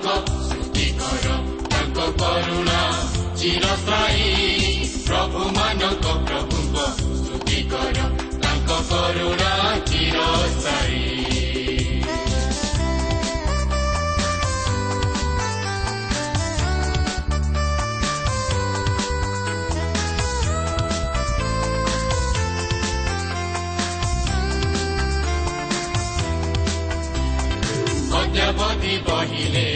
quanto sul piccolo, quanto corona ci nostrai, troppo magno contro un po' sul piccolo, quanto corona ci nostrai. Yeah, buddy, boy, he lives.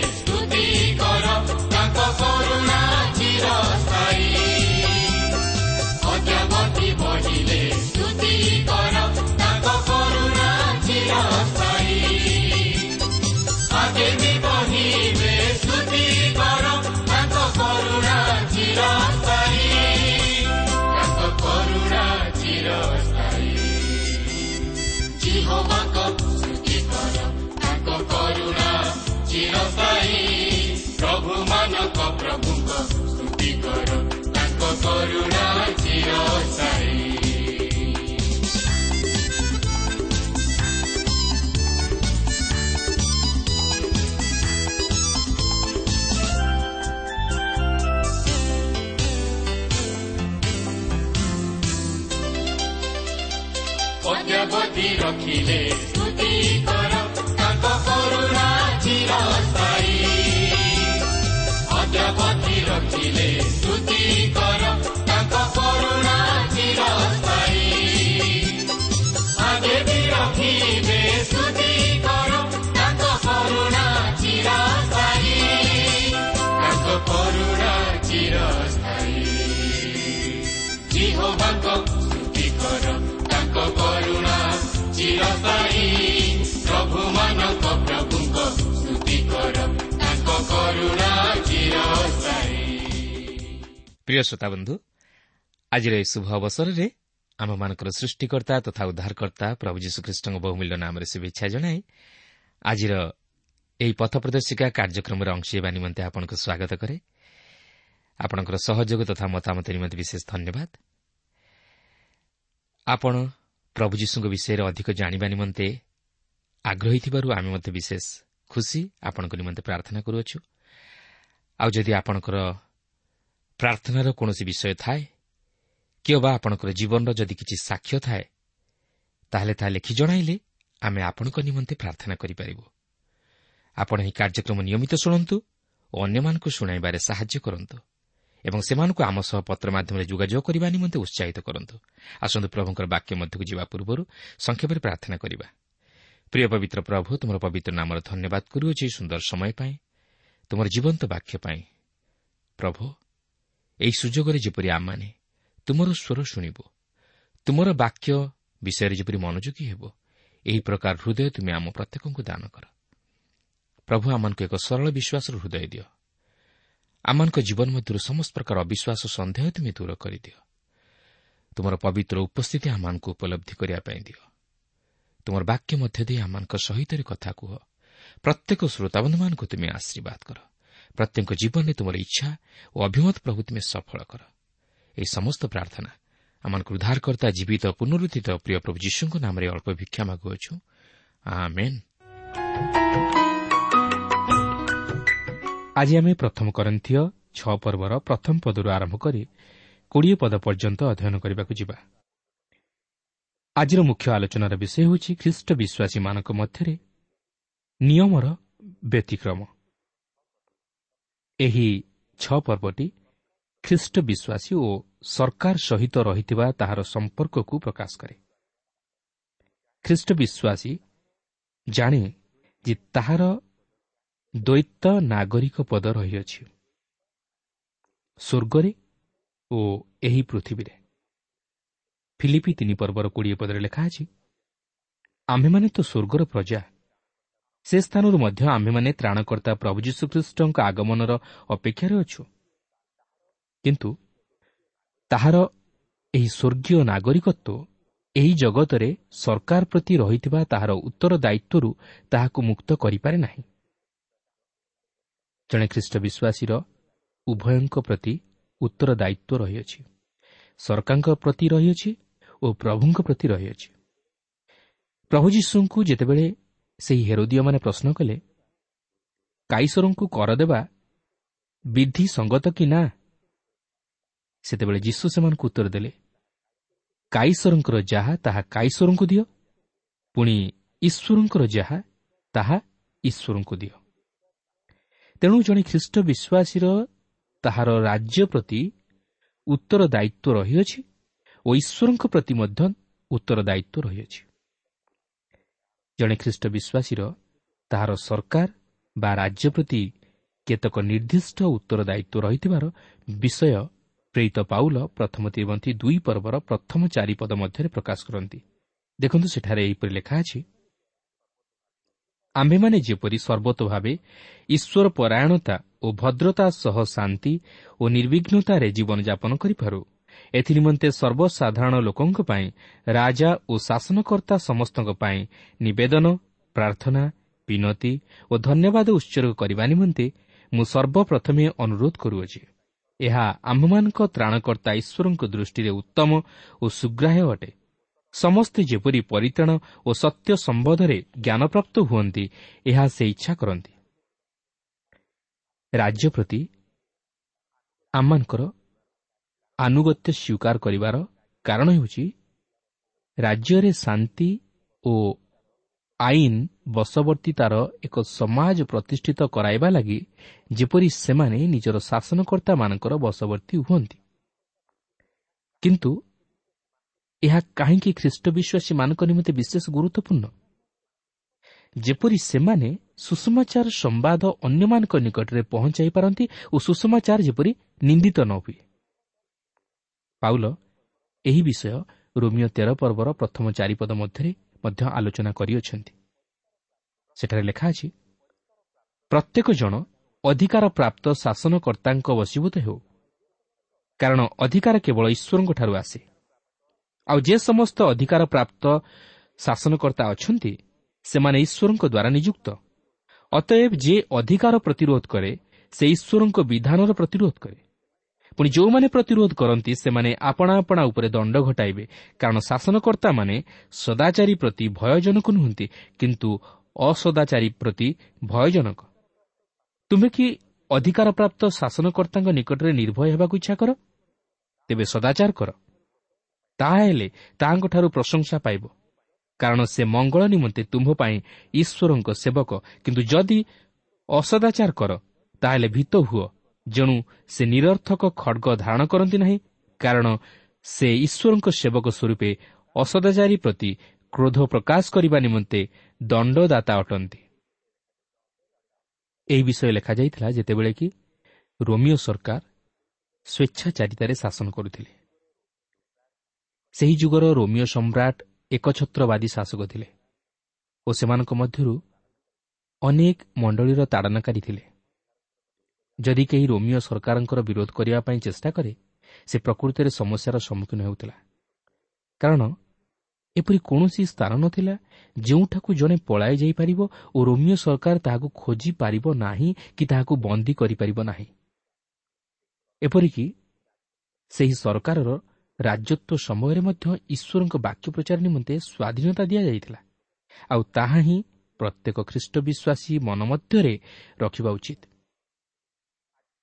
ତାଙ୍କ କରୁଣା ଚିରସ୍ଥାୟୀ ପ୍ରିୟ ଶ୍ରୋତା ବନ୍ଧୁ ଆଜିର ଏହି ଶୁଭ ଅବସରରେ ଆମମାନଙ୍କର ସୃଷ୍ଟିକର୍ତ୍ତା ତଥା ଉଦ୍ଧାରକର୍ତ୍ତା ପ୍ରଭୁ ଯୀଶୁଖ୍ରୀଷ୍ଟଙ୍କ ବହୁମୂଲ୍ୟ ନାମରେ ଶୁଭେଚ୍ଛା ଜଣାଇ ଆଜିର ଏହି ପଥ ପ୍ରଦର୍ଶିକା କାର୍ଯ୍ୟକ୍ରମରେ ଅଂଶ ହେବା ନିମନ୍ତେ ଆପଣଙ୍କୁ ସ୍ୱାଗତ କରେ। ଆପଣଙ୍କର ସହଯୋଗ ତଥା ମତାମତ ନିମନ୍ତେ ବିଶେଷ ଧନ୍ୟବାଦ। ଆପଣ ପ୍ରଭୁ ଯୀଶୁଙ୍କ ବିଷୟରେ ଅଧିକ ଜାଣିବା ନିମନ୍ତେ ଆଗ୍ରହୀ ଥିବାରୁ ଆମେ ମଧ୍ୟ ବିଶେଷ ଖୁସି ଆପଣଙ୍କ ନିମନ୍ତେ ପ୍ରାର୍ଥନା କରୁଅଛୁ। ଆଉ ଯଦି ଆପଣଙ୍କର ପ୍ରାର୍ଥନାର କୌଣସି ବିଷୟ ଥାଏ? କିମ୍ବା ବା ଆପଣଙ୍କର ଜୀବନର ଯଦି କିଛି ସାକ୍ଷ୍ୟ ଥାଏ ତାହେଲେ ତାହା ଲେଖି ଜଣାଇଲେ ଆମେ ଆପଣଙ୍କ ନିମନ୍ତେ ପ୍ରାର୍ଥନା କରିପାରିବୁ। ଆପଣ ଏହି କାର୍ଯ୍ୟକ୍ରମ ନିୟମିତ ଶୁଣନ୍ତୁ ଓ ଅନ୍ୟମାନଙ୍କୁ ଶୁଣାଇବାରେ ସାହାଯ୍ୟ କରନ୍ତୁ ଏବଂ ସେମାନଙ୍କୁ ଆମ ସହ ପତ୍ର ମାଧ୍ୟମରେ ଯୋଗାଯୋଗ କରିବା ନିମନ୍ତେ ଉତ୍ସାହିତ କରନ୍ତୁ। ଆସନ୍ତୁ ପ୍ରଭୁଙ୍କର ବାକ୍ୟ ମଧ୍ୟକୁ ଯିବା ପୂର୍ବରୁ ସଂକ୍ଷେପରେ ପ୍ରାର୍ଥନା କରିବା। ପ୍ରିୟ ପବିତ୍ର ପ୍ରଭୁ ତୁମର ପବିତ୍ର ନାମର ଧନ୍ୟବାଦ କରୁଅଛି ସୁନ୍ଦର ସମୟ ପାଇଁ ତୁମର ଜୀବନ୍ତ ବାକ୍ୟ ପାଇଁ ପ୍ରଭୁ ଏହି ସୁଯୋଗରେ ଯେପରି ଆମମାନେ ତୁମର ସ୍ୱର ଶୁଣିବୁ ତୁମର ବାକ୍ୟ ବିଷୟରେ ଯେପରି ମନୋଯୋଗୀ ହେବ ଏହି ପ୍ରକାର ହୃଦୟ ତୁମେ ଆମ ପ୍ରତ୍ୟେକଙ୍କୁ ଦାନ କର। ପ୍ରଭୁ ଆମମାନଙ୍କୁ ଏକ ସରଳ ବିଶ୍ୱାସର ହୃଦୟ ଦିଅ। ଆମମାନଙ୍କ ଜୀବନ ମଧ୍ୟରୁ ସମସ୍ତ ପ୍ରକାର ଅବିଶ୍ୱାସ ସନ୍ଦେହ ତୁମେ ଦୂର କରିଦିଅ। ତୁମର ପବିତ୍ର ଉପସ୍ଥିତି ଆମମାନଙ୍କୁ ଉପଲବ୍ଧି କରିବା ପାଇଁ ଦିଅ। ତୁମର ବାକ୍ୟ ମଧ୍ୟ ଦେଇ ଆମମାନଙ୍କ ସହିତ କଥା କୁହ। ପ୍ରତ୍ୟେକ ଶ୍ରୋତାବନ୍ଧୁମାନଙ୍କୁ ତୁମେ ଆଶୀର୍ବାଦ କର। ପ୍ରତ୍ୟେକ ଜୀବନରେ ତୁମର ଇଚ୍ଛା ଓ ଅଭିମତ ପ୍ରଭୁ ତୁମେ ସଫଳ କର। ଏହି ସମସ୍ତ ପ୍ରାର୍ଥନା ଆମମାନଙ୍କୁ ଉଦ୍ଧାରକର୍ତ୍ତା ଜୀବିତ ପୁନରୁଦ୍ଧିତ ପ୍ରିୟ ପ୍ରଭୁ ଯୀଶୁଙ୍କ ନାମରେ ଅଳ୍ପ ଭିକ୍ଷା ମାଗୁଅଛୁ। ଆଜି ଆମେ ପ୍ରଥମ କରନ୍ଥୀୟ ଛଅ ପର୍ବର ପ୍ରଥମ ପଦରୁ ଆରମ୍ଭ କରି କୋଡ଼ିଏ ପଦ ପର୍ଯ୍ୟନ୍ତ ଅଧ୍ୟୟନ କରିବାକୁ ଯିବା। ଆଜିର ମୁଖ୍ୟ ଆଲୋଚନାର ବିଷୟ ହେଉଛି ଖ୍ରୀଷ୍ଟ ବିଶ୍ୱାସୀମାନଙ୍କ ମଧ୍ୟରେ ନିୟମର ବ୍ୟତିକ୍ରମ। ଏହି ଛଅ ପର୍ବଟି ଖ୍ରୀଷ୍ଟ ବିଶ୍ୱାସୀ ଓ ସରକାର ସହିତ ରହିଥିବା ତାହାର ସମ୍ପର୍କକୁ ପ୍ରକାଶ କରେ। ଖ୍ରୀଷ୍ଟ ବିଶ୍ୱାସୀ ଜାଣେ ଯେ ତାହାର ଦ୍ୱୈତ ନାଗରିକ ପଦ ରହିଅଛି ସ୍ୱର୍ଗରେ ଓ ଏହି ପୃଥିବୀରେ। ଫିଲିପି ତିନି ପର୍ବର କୋଡ଼ିଏ ପଦରେ ଲେଖା ଅଛି ଆମ୍ଭେମାନେ ତ ସ୍ୱର୍ଗର ପ୍ରଜା ସେ ସ୍ଥାନରୁ ମଧ୍ୟ ଆମ୍ଭେମାନେ ତ୍ରାଣକର୍ତ୍ତା ପ୍ରଭୁ ଯୀଶୁଖ୍ରୀଷ୍ଟଙ୍କ ଆଗମନର ଅପେକ୍ଷାରେ ଅଛୁ। କିନ୍ତୁ ତାହାର ଏହି ସ୍ୱର୍ଗୀୟ ନାଗରିକତ୍ୱ ଏହି ଜଗତରେ ସରକାର ପ୍ରତି ରହିଥିବା ତାହାର ଉତ୍ତର ଦାୟିତ୍ୱରୁ ତାହାକୁ ମୁକ୍ତ କରିପାରେ ନାହିଁ। ଜଣେ ଖ୍ରୀଷ୍ଟ ବିଶ୍ୱାସୀର ଉଭୟଙ୍କ ପ୍ରତି ଉତ୍ତର ଦାୟିତ୍ୱ ରହିଅଛି। ସରକାରଙ୍କ ପ୍ରତି ରହିଅଛି ଓ ପ୍ରଭୁଙ୍କ ପ୍ରତି ରହିଅଛି। ପ୍ରଭୁ ଯୀଶୁଙ୍କୁ ଯେତେବେଳେ ସେହି ହେରୋଦିଓମାନେ ପ୍ରଶ୍ନ କଲେ କାଇଶ୍ୱରଙ୍କୁ କର ଦେବା ବିଧି ସଙ୍ଗତ କି ନା? ସେତେବେଳେ ଯୀଶୁ ସେମାନଙ୍କୁ ଉତ୍ତର ଦେଲେ କାଇଶ୍ୱରଙ୍କର ଯାହା ତାହା କାଇଶ୍ୱରଙ୍କୁ ଦିଅ। ପୁଣି ଈଶ୍ୱରଙ୍କର ଯାହା ତାହା ଈଶ୍ୱରଙ୍କୁ ଦିଅ। ତେଣୁ ଜଣେ ଖ୍ରୀଷ୍ଟ ବିଶ୍ୱାସୀର ତାହାର ରାଜ୍ୟ ପ୍ରତି ଉତ୍ତର ଦାୟିତ୍ୱ ରହିଅଛି ଓ ଈଶ୍ୱରଙ୍କ ପ୍ରତି ମଧ୍ୟ ଉତ୍ତର ଦାୟିତ୍ୱ ରହିଅଛି। ଜଣେ ଖ୍ରୀଷ୍ଟ ବିଶ୍ୱାସୀର ତାହାର ସରକାର ବା ରାଜ୍ୟ ପ୍ରତି କେତେକ ନିର୍ଦ୍ଦିଷ୍ଟ ଉତ୍ତର ଦାୟିତ୍ୱ ରହିଥିବାର ବିଷୟ ପ୍ରେରିତ ପାଉଲ ପ୍ରଥମ ତିବନ୍ତୀ ଦୁଇ ପର୍ବର ପ୍ରଥମ ଚାରିପଦ ମଧ୍ୟରେ ପ୍ରକାଶ କରନ୍ତି। ଦେଖନ୍ତୁ ସେଠାରେ ଏହିପରି ଲେଖା ଅଛି ଆମ୍ଭେମାନେ ଯେପରି ସର୍ବତ ଭାବେ ଈଶ୍ୱର ପରାୟଣତା ଓ ଭଦ୍ରତା ସହ ଶାନ୍ତି ଓ ନିର୍ବିଘ୍ନତାରେ ଜୀବନଯାପନ କରିପାରୁ ଏଥିନିମନ୍ତେ ସର୍ବସାଧାରଣ ଲୋକଙ୍କ ପାଇଁ ରାଜା ଓ ଶାସନକର୍ତ୍ତା ସମସ୍ତଙ୍କ ପାଇଁ ନିବେଦନ ପ୍ରାର୍ଥନା ବିନତି ଓ ଧନ୍ୟବାଦ ଉତ୍ସର୍ଗ କରିବା ନିମନ୍ତେ ମୁଁ ସର୍ବପ୍ରଥମେ ଅନୁରୋଧ କରୁଅଛି। ଏହା ଆମ୍ଭମାନଙ୍କ ତ୍ରାଣକର୍ତ୍ତା ଈଶ୍ୱରଙ୍କ ଦୃଷ୍ଟିରେ ଉତ୍ତମ ଓ ସୁଗ୍ରାହ୍ୟ ଅଟେ। ସମସ୍ତେ ଯେପରି ପରିତ୍ରାଣ ଓ ସତ୍ୟ ସମ୍ବନ୍ଧରେ ଜ୍ଞାନପ୍ରାପ୍ତ ହୁଅନ୍ତି ଏହା ସେ ଇଚ୍ଛା କରନ୍ତି। ରାଜ୍ୟ ପ୍ରତି ଆମମାନଙ୍କର ଆନୁଗତ୍ୟ ସ୍ୱୀକାର କରିବାର କାରଣ ହେଉଛି ରାଜ୍ୟରେ ଶାନ୍ତି ଓ ଆଇନ ବଶବର୍ତ୍ତୀତାର ଏକ ସମାଜ ପ୍ରତିଷ୍ଠିତ କରାଇବା ଲାଗି ଯେପରି ସେମାନେ ନିଜର ଶାସନକର୍ତ୍ତାମାନଙ୍କର ବଶବର୍ତ୍ତୀ ହୁଅନ୍ତି। କିନ୍ତୁ ଏହା କାହିଁକି ଖ୍ରୀଷ୍ଟ ବିଶ୍ୱାସୀମାନଙ୍କ ନିମନ୍ତେ ବିଶେଷ ଗୁରୁତ୍ୱପୂର୍ଣ୍ଣ? ଯେପରି ସେମାନେ ସୁଷମାଚାର ସମ୍ବାଦ ଅନ୍ୟମାନଙ୍କ ନିକଟରେ ପହଞ୍ଚାଇ ପାରନ୍ତି ଓ ସୁଷମାଚାର ଯେପରି ନିନ୍ଦିତ ନ ହୁଏ। ପାଉଲ ଏହି ବିଷୟ ରୋମିଓ ତେର ପର୍ବର ପ୍ରଥମ ଚାରିପଦ ମଧ୍ୟରେ ମଧ୍ୟ ଆଲୋଚନା କରିଅଛନ୍ତି। ସେଠାରେ ଲେଖା ଅଛି ପ୍ରତ୍ୟେକ ଜଣ ଅଧିକାର ପ୍ରାପ୍ତ ଶାସନକର୍ତ୍ତାଙ୍କ ବଶୀଭୂତ ହେଉ କାରଣ ଅଧିକାର କେବଳ ଈଶ୍ୱରଙ୍କଠାରୁ ଆସେ। ଆଉ ଯେ ସମସ୍ତ ଅଧିକାର ପ୍ରାପ୍ତ ଶାସନକର୍ତ୍ତା ଅଛନ୍ତି ସେମାନେ ଈଶ୍ୱରଙ୍କ ଦ୍ୱାରା ନିଯୁକ୍ତ। ଅତଏବ ଯେ ଅଧିକାର ପ୍ରତିରୋଧ କରେ ସେ ଈଶ୍ୱରଙ୍କ ବିଧାନର ପ୍ରତିରୋଧ କରେ। ପୁଣି ଯେଉଁମାନେ ପ୍ରତିରୋଧ କରନ୍ତି ସେମାନେ ଆପଣା ଆପଣା ଉପରେ ଦଣ୍ଡ ଘଟାଇବେ। କାରଣ ଶାସନକର୍ତ୍ତାମାନେ ସଦାଚାରୀ ପ୍ରତି ଭୟଜନକ ନୁହନ୍ତି କିନ୍ତୁ ଅସଦାଚାରୀ ପ୍ରତି ଭୟଜନକ। ତୁମେ କି ଅଧିକାରପ୍ରାପ୍ତ ଶାସନକର୍ତ୍ତାଙ୍କ ନିକଟରେ ନିର୍ଭୟ ହେବାକୁ ଇଚ୍ଛା କର? ତେବେ ସଦାଚାର କର। ତାହାହେଲେ ତାହାଙ୍କଠାରୁ ପ୍ରଶଂସା ପାଇବ। କାରଣ ସେ ମଙ୍ଗଳ ନିମନ୍ତେ ତୁମ୍ଭ ପାଇଁ ଈଶ୍ୱରଙ୍କ ସେବକ। କିନ୍ତୁ ଯଦି ଅସଦାଚାର କର ତାହେଲେ ଭୀତ ହୁଅ। ଯେଣୁ ସେ ନିରର୍ଥକ ଖଡ଼ଗ ଧାରଣ କରନ୍ତି ନାହିଁ କାରଣ ସେ ଈଶ୍ୱରଙ୍କ ସେବକ ସ୍ୱରୂପେ ଅସଦାଚାରୀ ପ୍ରତି କ୍ରୋଧ ପ୍ରକାଶ କରିବା ନିମନ୍ତେ ଦଣ୍ଡଦାତା ଅଟନ୍ତି। ଏହି ବିଷୟ ଲେଖାଯାଇଥିଲା ଯେତେବେଳେ କି ରୋମିଓ ସରକାର ସ୍ୱେଚ୍ଛାଚାରିତାରେ ଶାସନ କରୁଥିଲେ। ସେହି ଯୁଗର ରୋମିଓ ସମ୍ରାଟ ଏକଛତ୍ରବାଦୀ ଶାସକ ଥିଲେ ଓ ସେମାନଙ୍କ ମଧ୍ୟରୁ ଅନେକ ମଣ୍ଡଳୀର ତାଡ଼ନାକାରୀ ଥିଲେ। ଯଦି କେହି ରୋମିଓ ସରକାରଙ୍କର ବିରୋଧ କରିବା ପାଇଁ ଚେଷ୍ଟା କରେ ସେ ପ୍ରକୃତିରେ ସମସ୍ୟାର ସମ୍ମୁଖୀନ ହେଉଥିଲା। କାରଣ ଏପରି କୌଣସି ସ୍ଥାନ ନଥିଲା ଯେଉଁଠାକୁ ଜଣେ ପଳାଇ ଯାଇପାରିବ ଓ ରୋମିଓ ସରକାର ତାହାକୁ ଖୋଜି ପାରିବ ନାହିଁ କି ତାହାକୁ ବନ୍ଦୀ କରିପାରିବ ନାହିଁ। ଏପରିକି ସେହି ସରକାରର ରାଜତ୍ୱ ସମୟରେ ମଧ୍ୟ ଈଶ୍ୱରଙ୍କ ବାକ୍ୟ ପ୍ରଚାର ନିମନ୍ତେ ସ୍ୱାଧୀନତା ଦିଆଯାଇଥିଲା। ଆଉ ତାହା ହିଁ ପ୍ରତ୍ୟେକ ଖ୍ରୀଷ୍ଟ ବିଶ୍ୱାସୀ ମନ ମଧ୍ୟରେ ରଖିବା ଉଚିତ।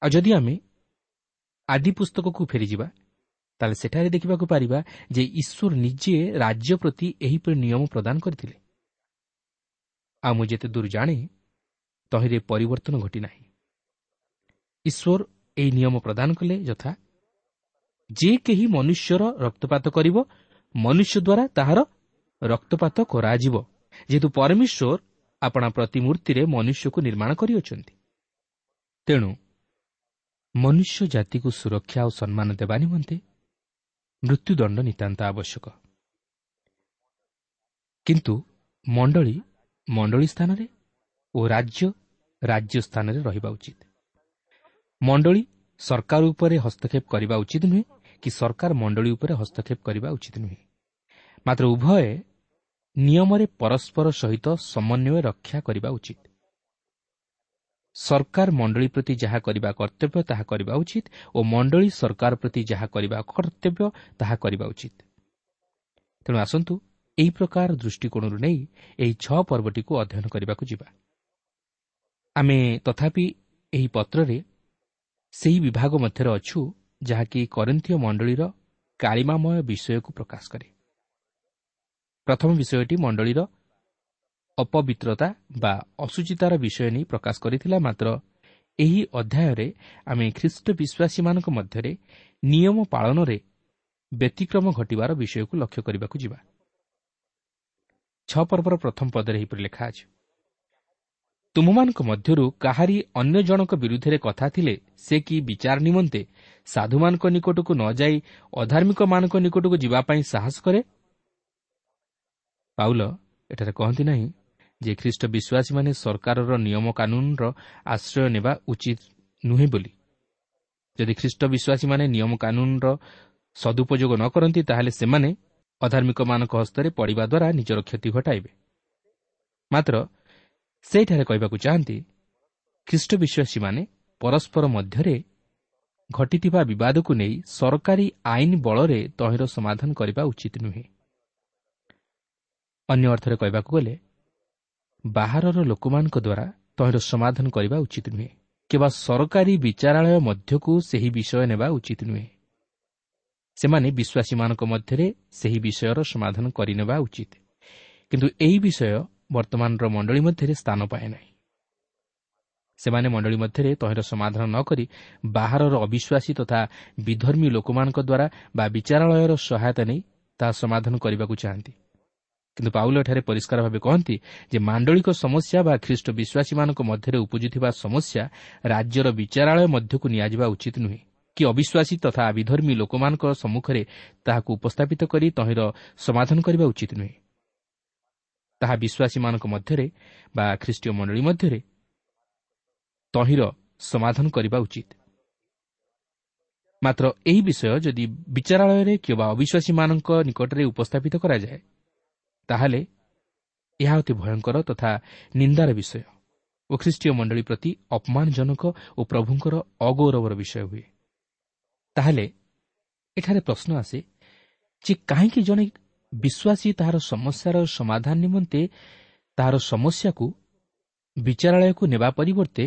ଆଉ ଯଦି ଆମେ ଆଦି ପୁସ୍ତକକୁ ଫେରିଯିବା ତାହେଲେ ସେଠାରେ ଦେଖିବାକୁ ପାରିବା ଯେ ଈଶ୍ୱର ନିଜେ ରାଜ୍ୟ ପ୍ରତି ଏହିପରି ନିୟମ ପ୍ରଦାନ କରିଥିଲେ ଆଉ ମୁଁ ଯେତେ ଦୂର ଜାଣେ ତହିଁରେ ପରିବର୍ତ୍ତନ ଘଟିନାହିଁ ଈଶ୍ୱର ଏହି ନିୟମ ପ୍ରଦାନ କଲେ ଯଥା ଯେ କେହି ମନୁଷ୍ୟର ରକ୍ତପାତ କରିବ ମନୁଷ୍ୟ ଦ୍ୱାରା ତାହାର ରକ୍ତପାତ କରାଯିବ। ଯେହେତୁ ପରମେଶ୍ୱର ଆପଣା ପ୍ରତିମୂର୍ତ୍ତିରେ ମନୁଷ୍ୟକୁ ନିର୍ମାଣ କରିଅଛନ୍ତି। ତେଣୁ ମନୁଷ୍ୟ ଜାତିକୁ ସୁରକ୍ଷା ଓ ସମ୍ମାନ ଦେବା ନିମନ୍ତେ ମୃତ୍ୟୁଦଣ୍ଡ ନିତାନ୍ତ ଆବଶ୍ୟକ। କିନ୍ତୁ ମଣ୍ଡଳୀ ମଣ୍ଡଳୀ ସ୍ଥାନରେ ଓ ରାଜ୍ୟ ରାଜ୍ୟ ସ୍ଥାନରେ ରହିବା ଉଚିତ। ମଣ୍ଡଳୀ ସରକାର ଉପରେ ହସ୍ତକ୍ଷେପ କରିବା ଉଚିତ ନୁହେଁ କି ସରକାର ମଣ୍ଡଳୀ ଉପରେ ହସ୍ତକ୍ଷେପ କରିବା ଉଚିତ ନୁହେଁ। ମାତ୍ର ଉଭୟ ନିୟମରେ ପରସ୍ପର ସହିତ ସମନ୍ୱୟ ରକ୍ଷା କରିବା ଉଚିତ। ସରକାର ମଣ୍ଡଳୀ ପ୍ରତି ଯାହା କରିବା କର୍ତ୍ତବ୍ୟ ତାହା କରିବା ଉଚିତ ଓ ମଣ୍ଡଳୀ ସରକାର ପ୍ରତି ଯାହା କରିବା କର୍ତ୍ତବ୍ୟ ତାହା କରିବା ଉଚିତ। ତେଣୁ ଆସନ୍ତୁ ଏହି ପ୍ରକାର ଦୃଷ୍ଟିକୋଣରୁ ନେଇ ଏହି ଛଅ ପର୍ବଟିକୁ ଅଧ୍ୟୟନ କରିବାକୁ ଯିବା। ଆମେ ତଥାପି ଏହି ପତ୍ରରେ ସେହି ବିଭାଗ ମଧ୍ୟରେ ଅଛୁ ଯାହାକି କରିନ୍ଥୀୟ ମଣ୍ଡଳୀର କାଳିମାମୟ ବିଷୟକୁ ପ୍ରକାଶ କରେ। ପ୍ରଥମ ବିଷୟଟି ମଣ୍ଡଳୀର ଅପବିତ୍ରତା ବା ଅସୁଚିତାର ବିଷୟ ନେଇ ପ୍ରକାଶ କରିଥିଲା ମାତ୍ର। ଏହି ଅଧ୍ୟାୟରେ ଆମେ ଖ୍ରୀଷ୍ଟ ବିଶ୍ୱାସୀମାନଙ୍କ ମଧ୍ୟରେ ନିୟମ ପାଳନରେ ବ୍ୟତିକ୍ରମ ଘଟିବାର ବିଷୟକୁ ଲକ୍ଷ୍ୟ କରିବାକୁ ଯିବା। ଛଅ ପର୍ବର ପ୍ରଥମ ପଦରେ ଏହିପରି ଲେଖା ଅଛି। ତୁମମାନଙ୍କ ମଧ୍ୟରୁ କାହାରି ଅନ୍ୟ ଜଣଙ୍କ ବିରୁଦ୍ଧରେ କଥା ଥିଲେ ସେ କି ବିଚାର ନିମନ୍ତେ ସାଧୁମାନଙ୍କ ନିକଟକୁ ନ ଯାଇ ଅଧାର୍ମିକମାନଙ୍କ ନିକଟକୁ ଯିବା ପାଇଁ ସାହସ କରେ? ପାଉଲ ଏଠାରେ କହନ୍ତି ନାହିଁ ଯେ ଖ୍ରୀଷ୍ଟ ବିଶ୍ୱାସୀମାନେ ସରକାରର ନିୟମ କାନୁନର ଆଶ୍ରୟ ନେବା ଉଚିତ ନୁହେଁ ବୋଲି। ଯଦି ଖ୍ରୀଷ୍ଟ ବିଶ୍ୱାସୀମାନେ ନିୟମ କାନୁନର ସଦୁପଯୋଗ ନ କରନ୍ତି ତାହେଲେ ସେମାନେ ଅଧାର୍ମିକମାନଙ୍କ ହସ୍ତରେ ପଡ଼ିବା ଦ୍ୱାରା ନିଜର କ୍ଷତି ଘଟାଇବେ। ମାତ୍ର ସେଠାରେ କହିବାକୁ ଚାହାନ୍ତି ଖ୍ରୀଷ୍ଟ ବିଶ୍ୱାସୀମାନେ ପରସ୍ପର ମଧ୍ୟରେ ଘଟିଥିବା ବିବାଦକୁ ନେଇ ସରକାରୀ ଆଇନ ବଳରେ ତହିଁର ସମାଧାନ କରିବା ଉଚିତ ନୁହେଁ। ଅନ୍ୟ ଅର୍ଥରେ କହିବାକୁ ଗଲେ ବାହାରର ଲୋକମାନଙ୍କ ଦ୍ୱାରା ତହିଁର ସମାଧାନ କରିବା ଉଚିତ ନୁହେଁ। କିମ୍ବା ସରକାରୀ ବିଚାରାଳୟ ମଧ୍ୟକୁ ସେହି ବିଷୟ ନେବା ଉଚିତ ନୁହେଁ। ସେମାନେ ବିଶ୍ୱାସୀମାନଙ୍କ ମଧ୍ୟରେ ସେହି ବିଷୟର ସମାଧାନ କରିନେବା ଉଚିତ। କିନ୍ତୁ ଏହି ବିଷୟ ବର୍ତ୍ତମାନର ମଣ୍ଡଳୀ ମଧ୍ୟରେ ସ୍ଥାନ ପାଏ ନାହିଁ। ସେମାନେ ମଣ୍ଡଳୀ ମଧ୍ୟରେ ତହିଁର ସମାଧାନ ନ କରି ବାହାରର ଅବିଶ୍ୱାସୀ ତଥା ବିଧର୍ମୀ ଲୋକମାନଙ୍କ ଦ୍ୱାରା ବା ବିଚାରାଳୟର ସହାୟତା ନେଇ ତାହା ସମାଧାନ କରିବାକୁ ଚାହାନ୍ତି। କିନ୍ତୁ ପାଉଲ ଏଠାରେ ପରିଷ୍କାର ଭାବେ କହନ୍ତି ଯେ ମାଣ୍ଡଳିକ ସମସ୍ୟା ବା ଖ୍ରୀଷ୍ଟ ବିଶ୍ୱାସୀମାନଙ୍କ ମଧ୍ୟରେ ଉପୁଜୁଥିବା ସମସ୍ୟା ରାଜ୍ୟର ବିଚାରାଳୟ ମଧ୍ୟକୁ ନିଆଯିବା ଉଚିତ ନୁହେଁ। କି ଅବିଶ୍ୱାସୀ ତଥା ବିଧର୍ମୀ ଲୋକମାନଙ୍କ ସମ୍ମୁଖରେ ତାହାକୁ ଉପସ୍ଥାପିତ କରି ତହିଁର ସମାଧାନ କରିବା ଉଚିତ ନୁହେଁ। ତାହା ବିଶ୍ୱାସୀମାନଙ୍କ ମଧ୍ୟରେ ବା ଖ୍ରୀଷ୍ଟୀୟ ମଣ୍ଡଳୀ ମଧ୍ୟରେ ତହିଁର ସମାଧାନ କରିବା ଉଚିତ। ମାତ୍ର ଏହି ବିଷୟ ଯଦି ବିଚାରାଳୟରେ କିମ୍ବା ଅବିଶ୍ୱାସୀମାନଙ୍କ ନିକଟରେ ଉପସ୍ଥାପିତ କରାଯାଏ ତାହେଲେ ଏହା ଅତି ଭୟଙ୍କର ତଥା ନିନ୍ଦାର ବିଷୟ ଓ ଖ୍ରୀଷ୍ଟୀୟ ମଣ୍ଡଳୀ ପ୍ରତି ଅପମାନଜନକ ଓ ପ୍ରଭୁଙ୍କର ଅଗୌରବର ବିଷୟ ହୁଏ। ତାହେଲେ ଏଠାରେ ପ୍ରଶ୍ନ ଆସେ ଯେ କାହିଁକି ଜଣେ ବିଶ୍ୱାସୀ ତାହାର ସମସ୍ୟାର ସମାଧାନ ନିମନ୍ତେ ତାହାର ସମସ୍ୟାକୁ ବିଚାରାଳୟକୁ ନେବା ପରିବର୍ତ୍ତେ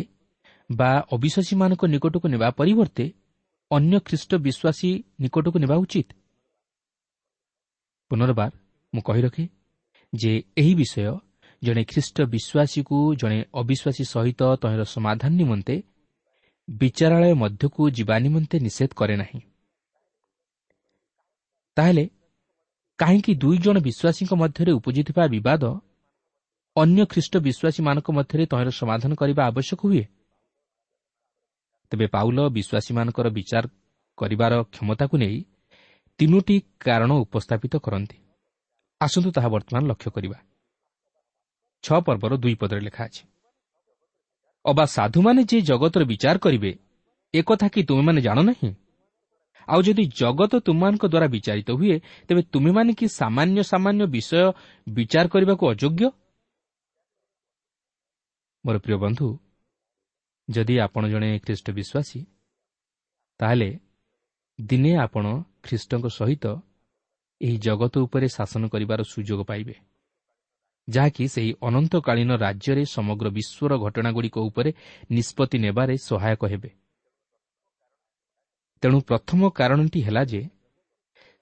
ବା ଅବିଶ୍ୱାସୀମାନଙ୍କ ନିକଟକୁ ନେବା ପରିବର୍ତ୍ତେ ଅନ୍ୟ ଖ୍ରୀଷ୍ଟ ବିଶ୍ୱାସୀ ନିକଟକୁ ନେବା ଉଚିତ? ପୁନର୍ବାର ମୁଁ କହି ରଖେ ଯେ ଏହି ବିଷୟ ଜଣେ ଖ୍ରୀଷ୍ଟ ବିଶ୍ୱାସୀକୁ ଜଣେ ଅବିଶ୍ୱାସୀ ସହିତ ତହିଁର ସମାଧାନ ନିମନ୍ତେ ବିଚାରାଳୟ ମଧ୍ୟକୁ ଯିବା ନିମନ୍ତେ ନିଷେଧ କରେ ନାହିଁ। ତାହେଲେ କାହିଁକି ଦୁଇ ଜଣ ବିଶ୍ୱାସୀଙ୍କ ମଧ୍ୟରେ ଉପୁଜିଥିବା ବିବାଦ ଅନ୍ୟ ଖ୍ରୀଷ୍ଟ ବିଶ୍ୱାସୀମାନଙ୍କ ମଧ୍ୟରେ ତହିଁର ସମାଧାନ କରିବା ଆବଶ୍ୟକ ହୁଏ? ତେବେ ପାଉଲ ବିଶ୍ୱାସୀମାନଙ୍କର ବିଚାର କରିବାର କ୍ଷମତାକୁ ନେଇ ତିନୋଟି କାରଣ ଉପସ୍ଥାପିତ କରନ୍ତି। ଆସନ୍ତୁ ତାହା ବର୍ତ୍ତମାନ ଲକ୍ଷ୍ୟ କରିବା ଛଅ ପର୍ବର ଦୁଇ ପଦରେ ଲେଖା ଅଛି ଅବା ସାଧୁମାନେ ଯେ ଜଗତର ବିଚାର କରିବେ ଏକଥା କି ତୁମେମାନେ ଜାଣ ନାହିଁ ଆଉ ଯଦି ଜଗତ ତୁମମାନଙ୍କ ଦ୍ୱାରା ବିଚାରିତ ହୁଏ ତେବେ ତୁମେମାନେ କି ସାମାନ୍ୟ ସାମାନ୍ୟ ବିଷୟ ବିଚାର କରିବାକୁ ଅଯୋଗ୍ୟ ମୋର ପ୍ରିୟ ବନ୍ଧୁ ଯଦି ଆପଣ ଜଣେ ଖ୍ରୀଷ୍ଟ ବିଶ୍ୱାସୀ ତାହେଲେ ଦିନେ ଆପଣ ଖ୍ରୀଷ୍ଟଙ୍କ ସହିତ ଏହି ଜଗତ ଉପରେ ଶାସନ କରିବାର ସୁଯୋଗ ପାଇବେ। ଯାହାକି ସେହି ଅନନ୍ତକାଳୀନ ରାଜ୍ୟରେ ସମଗ୍ର ବିଶ୍ୱର ଘଟଣାଗୁଡ଼ିକ ଉପରେ ନିଷ୍ପତ୍ତି ନେବାରେ ସହାୟକ ହେବେ। ତେଣୁ ପ୍ରଥମ କାରଣଟି ହେଲା ଯେ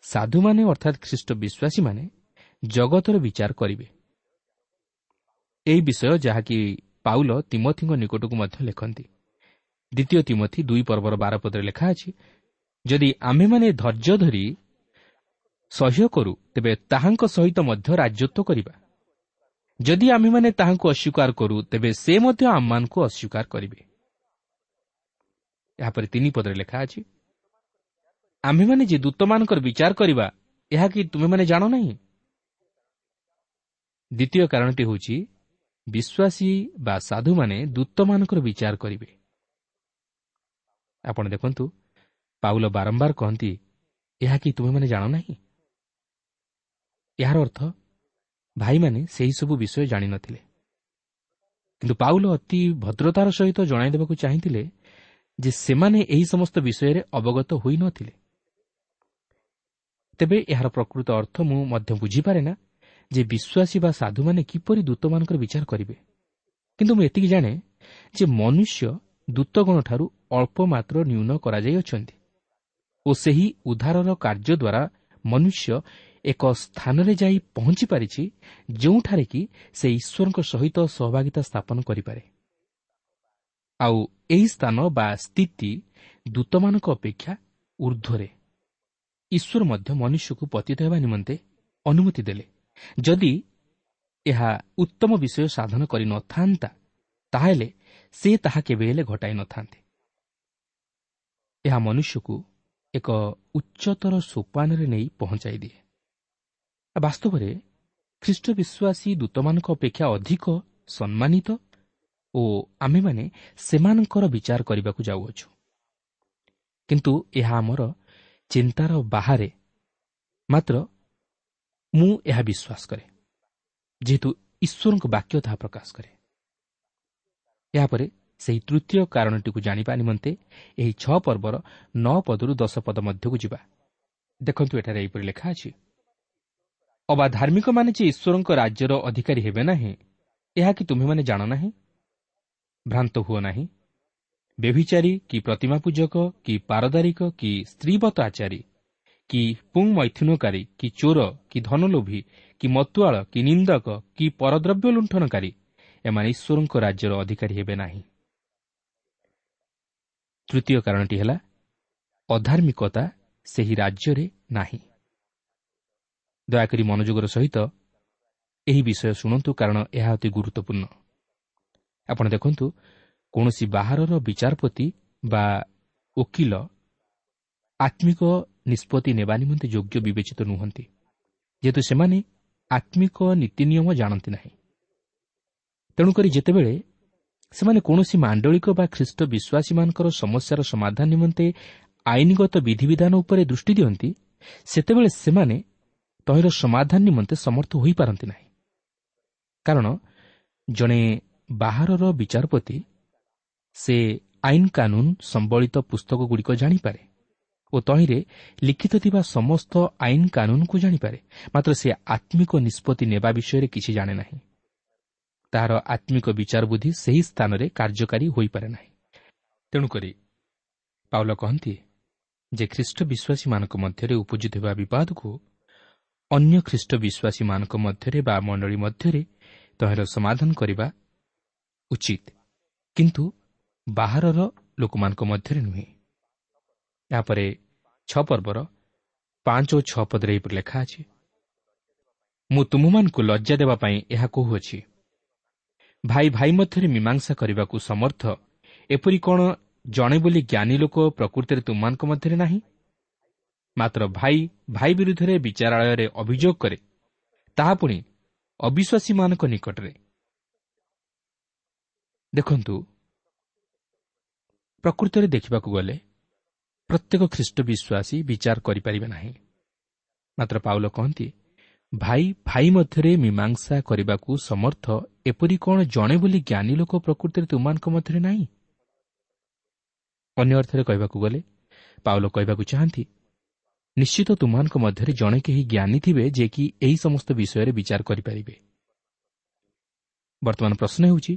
ସାଧୁମାନେ ଅର୍ଥାତ୍ ଖ୍ରୀଷ୍ଟ ବିଶ୍ୱାସୀମାନେ ଜଗତର ବିଚାର କରିବେ। ଏହି ବିଷୟ ଯାହାକି ପାଉଲ ତିମଥିଙ୍କ ନିକଟକୁ ମଧ୍ୟ ଲେଖନ୍ତି। ଦ୍ୱିତୀୟ ତିମଥି ଦୁଇ ପର୍ବର ବାରପଦରେ ଲେଖା ଅଛି ଯଦି ଆମ୍ଭେମାନେ ଧୈର୍ଯ୍ୟ ଧରି ସହ୍ୟ କରୁ ତେବେ ତାହାଙ୍କ ସହିତ ମଧ୍ୟ ରାଜତ୍ୱ କରିବା। ଯଦି ଆମ୍ଭେମାନେ ତାହାଙ୍କୁ ଅସ୍ୱୀକାର କରୁ ତେବେ ସେ ମଧ୍ୟ ଆମମାନଙ୍କୁ ଅସ୍ୱୀକାର କରିବେ। ଏହାପରେ ତିନି ପଦରେ ଲେଖା ଅଛି ଆମ୍ଭେମାନେ ଯେ ଦୂତମାନଙ୍କର ବିଚାର କରିବା ଏହା କି ତୁମେମାନେ ଜାଣ ନାହିଁ? ଦ୍ୱିତୀୟ କାରଣଟି ହେଉଛି ବିଶ୍ୱାସୀ ବା ସାଧୁମାନେ ଦୂତମାନଙ୍କର ବିଚାର କରିବେ। ଆପଣ ଦେଖନ୍ତୁ ପାଉଲ ବାରମ୍ବାର କହନ୍ତି ଏହା କି ତୁମେମାନେ ଜାଣ ନାହିଁ? ଏହାର ଅର୍ଥ ଭାଇମାନେ ସେହିସବୁ ବିଷୟ ଜାଣିନଥିଲେ। କିନ୍ତୁ ପାଉଲ ଅତି ଭଦ୍ରତାର ସହିତ ଜଣାଇ ଦେବାକୁ ଚାହିଁଥିଲେ ଯେ ସେମାନେ ଏହି ସମସ୍ତ ବିଷୟରେ ଅବଗତ ହୋଇନଥିଲେ। ତେବେ ଏହାର ପ୍ରକୃତ ଅର୍ଥ ମୁଁ ମଧ୍ୟ ବୁଝିପାରେ ନା ଯେ ବିଶ୍ୱାସୀ ବା ସାଧୁମାନେ କିପରି ଦୂତମାନଙ୍କର ବିଚାର କରିବେ। କିନ୍ତୁ ମୁଁ ଏତିକି ଜାଣେ ଯେ ମନୁଷ୍ୟ ଦୂତଗଣଠାରୁ ଅଳ୍ପ ମାତ୍ର ନ୍ୟୁନ କରାଯାଇଅଛନ୍ତି ଓ ସେହି ଉଦ୍ଧାରର କାର୍ଯ୍ୟ ଦ୍ୱାରା ମନୁଷ୍ୟ ଏକ ସ୍ଥାନରେ ଯାଇ ପହଞ୍ଚି ପାରିଛି ଯେଉଁଠାରେ କି ସେ ଈଶ୍ୱରଙ୍କ ସହିତ ସହଭାଗିତା ସ୍ଥାପନ କରିପାରେ। ଆଉ ଏହି ସ୍ଥାନ ବା ସ୍ଥିତି ଦୂତମାନଙ୍କ ଅପେକ୍ଷା ଉର୍ଦ୍ଧ୍ୱରେ। ଈଶ୍ୱର ମଧ୍ୟ ମନୁଷ୍ୟକୁ ପତିତ ହେବା ନିମନ୍ତେ ଅନୁମତି ଦେଲେ। ଯଦି ଏହା ଉତ୍ତମ ବିଷୟ ସାଧନ କରିନଥାନ୍ତା ତାହେଲେ ସେ ତାହା କେବେ ହେଲେ ଘଟାଇ ନଥାନ୍ତେ ଏହା ମନୁଷ୍ୟକୁ ଏକ ଉଚ୍ଚତର ସୋପାନରେ ନେଇ ପହଞ୍ଚାଇ ଦିଏ। ବାସ୍ତବରେ ଖ୍ରୀଷ୍ଟ ବିଶ୍ୱାସୀ ଦୂତମାନଙ୍କ ଅପେକ୍ଷା ଅଧିକ ସମ୍ମାନିତ ଓ ଆମ୍ଭେମାନେ ସେମାନଙ୍କର ବିଚାର କରିବାକୁ ଯାଉଅଛୁ। କିନ୍ତୁ ଏହା ଆମର ଚିନ୍ତାର ବାହାରେ। ମାତ୍ର ମୁଁ ଏହା ବିଶ୍ୱାସ କରେ ଯେହେତୁ ଈଶ୍ୱରଙ୍କ ବାକ୍ୟ ତାହା ପ୍ରକାଶ କରେ। ଏହାପରେ ସେହି ତୃତୀୟ କାରଣଟିକୁ ଜାଣିବା ନିମନ୍ତେ ଏହି ଛଅ ପର୍ବର ନଅ ପଦରୁ ଦଶ ପଦ ମଧ୍ୟକୁ ଯିବା। ଦେଖନ୍ତୁ ଏଠାରେ ଏହିପରି ଲେଖା ଅଛି। ଅବା ଧାର୍ମିକମାନେ ଯେ ଈଶ୍ୱରଙ୍କ ରାଜ୍ୟର ଅଧିକାରୀ ହେବେ ନାହିଁ ଏହା କି ତୁମେମାନେ ଜାଣ ନାହିଁ? ଭ୍ରାନ୍ତ ହୁଅ ନାହିଁ। ବ୍ୟଭିଚାରୀ କି ପ୍ରତିମା ପୂଜକ କି ପାରଦାରିକ କି ସ୍ତ୍ରୀବତ ଆଚାରୀ କି ପୁଂ ମୈଥୁନକାରୀ କି ଚୋର କି ଧନଲୋଭୀ କି ମତୁଆଳ କି ନିନ୍ଦକ କି ପରଦ୍ରବ୍ୟ ଲୁଣ୍ଠନକାରୀ ଏମାନେ ଈଶ୍ୱରଙ୍କ ରାଜ୍ୟର ଅଧିକାରୀ ହେବେ ନାହିଁ। ତୃତୀୟ କାରଣଟି ହେଲା ଅଧାର୍ମିକତା ସେହି ରାଜ୍ୟରେ ନାହିଁ। ଦୟାକରି ମନୋଯୋଗର ସହିତ ଏହି ବିଷୟ ଶୁଣନ୍ତୁ କାରଣ ଏହା ଅତି ଗୁରୁତ୍ୱପୂର୍ଣ୍ଣ। ଆପଣ ଦେଖନ୍ତୁ କୌଣସି ବାହାରର ବିଚାରପତି ବା ଓକିଲ ଆତ୍ମିକ ନିଷ୍ପତ୍ତି ନେବା ନିମନ୍ତେ ଯୋଗ୍ୟ ବିବେଚିତ ନୁହନ୍ତି ଯେହେତୁ ସେମାନେ ଆତ୍ମିକ ନୀତି ନିୟମ ଜାଣନ୍ତି ନାହିଁ। ତେଣୁକରି ଯେତେବେଳେ ସେମାନେ କୌଣସି ମାଣ୍ଡଳିକ ବା ଖ୍ରୀଷ୍ଟ ବିଶ୍ୱାସୀମାନଙ୍କର ସମସ୍ୟାର ସମାଧାନ ନିମନ୍ତେ ଆଇନଗତ ବିଧିବିଧାନ ଉପରେ ଦୃଷ୍ଟି ଦିଅନ୍ତି ସେତେବେଳେ ସେମାନେ ତହିଁର ସମାଧାନ ନିମନ୍ତେ ସମର୍ଥ ହୋଇପାରନ୍ତି ନାହିଁ। କାରଣ ଜଣେ ବାହାରର ବିଚାରପତି ସେ ଆଇନ କାନୁନ ସମ୍ବଳିତ ପୁସ୍ତକଗୁଡ଼ିକ ଜାଣିପାରେ ଓ ତହିଁରେ ଲିଖିତ ଥିବା ସମସ୍ତ ଆଇନ କାନୁନକୁ ଜାଣିପାରେ ମାତ୍ର ସେ ଆତ୍ମିକ ନିଷ୍ପତ୍ତି ନେବା ବିଷୟରେ କିଛି ଜାଣେ ନାହିଁ। ତାହାର ଆତ୍ମିକ ବିଚାର ବୁଦ୍ଧି ସେହି ସ୍ଥାନରେ କାର୍ଯ୍ୟକାରୀ ହୋଇପାରେ ନାହିଁ। ତେଣୁକରି ପାଉଲ କହନ୍ତି ଯେ ଖ୍ରୀଷ୍ଟ ବିଶ୍ୱାସୀମାନଙ୍କ ମଧ୍ୟରେ ଉପୁଜୁଥିବା ବିବାଦକୁ ଅନ୍ୟ ଖ୍ରୀଷ୍ଟ ବିଶ୍ୱାସୀମାନଙ୍କ ମଧ୍ୟରେ ବା ମଣ୍ଡଳୀ ମଧ୍ୟରେ ତହିଁର ସମାଧାନ କରିବା ଉଚିତ। କିନ୍ତୁ ବାହାରର ଲୋକମାନଙ୍କ ମଧ୍ୟରେ ନୁହେଁ। ଏହାପରେ ଛଅ ପର୍ବର ପାଞ୍ଚ ଓ ଛଅ ପଦରେ ଏହିପରି ଲେଖା ଅଛି ମୁଁ ତୁମମାନଙ୍କୁ ଲଜ୍ଜା ଦେବା ପାଇଁ ଏହା କହୁଅଛି। ଭାଇ ଭାଇ ମଧ୍ୟରେ ମୀମାଂସା କରିବାକୁ ସମର୍ଥ ଏପରି କ'ଣ ଜଣେ ବୋଲି ଜ୍ଞାନୀ ଲୋକ ପ୍ରକୃତିରେ ତୁମମାନଙ୍କ ମଧ୍ୟରେ ନାହିଁ? ମାତ୍ର ଭାଇ ଭାଇ ବିରୁଦ୍ଧରେ ବିଚାରାଳୟରେ ଅଭିଯୋଗ କରେ। ତାହା ପୁଣି ଅବିଶ୍ୱାସୀମାନଙ୍କ ନିକଟରେ। ଦେଖନ୍ତୁ ପ୍ରକୃତରେ ଦେଖିବାକୁ ଗଲେ ପ୍ରତ୍ୟେକ ଖ୍ରୀଷ୍ଟ ବିଶ୍ୱାସୀ ବିଚାର କରିପାରିବେ ନାହିଁ। ମାତ୍ର ପାଉଲ କହନ୍ତି ଭାଇ ଭାଇ ମଧ୍ୟରେ ମୀମାଂସା କରିବାକୁ ସମର୍ଥ ଏପରି କ'ଣ ଜଣେ ବୋଲି ଜ୍ଞାନୀ ଲୋକ ପ୍ରକୃତିରେ ତୁମମାନଙ୍କ ମଧ୍ୟରେ ନାହିଁ? ଅନ୍ୟ ଅର୍ଥରେ କହିବାକୁ ଗଲେ ପାଉଲ କହିବାକୁ ଚାହାନ୍ତି ନିଶ୍ଚିତ ତୁମମାନଙ୍କ ମଧ୍ୟରେ ଜଣେ କେହି ଜ୍ଞାନୀ ଥିବେ ଯେ କି ଏହି ସମସ୍ତ ବିଷୟରେ ବିଚାର କରିପାରିବେ। ବର୍ତ୍ତମାନ ପ୍ରଶ୍ନ ହେଉଛି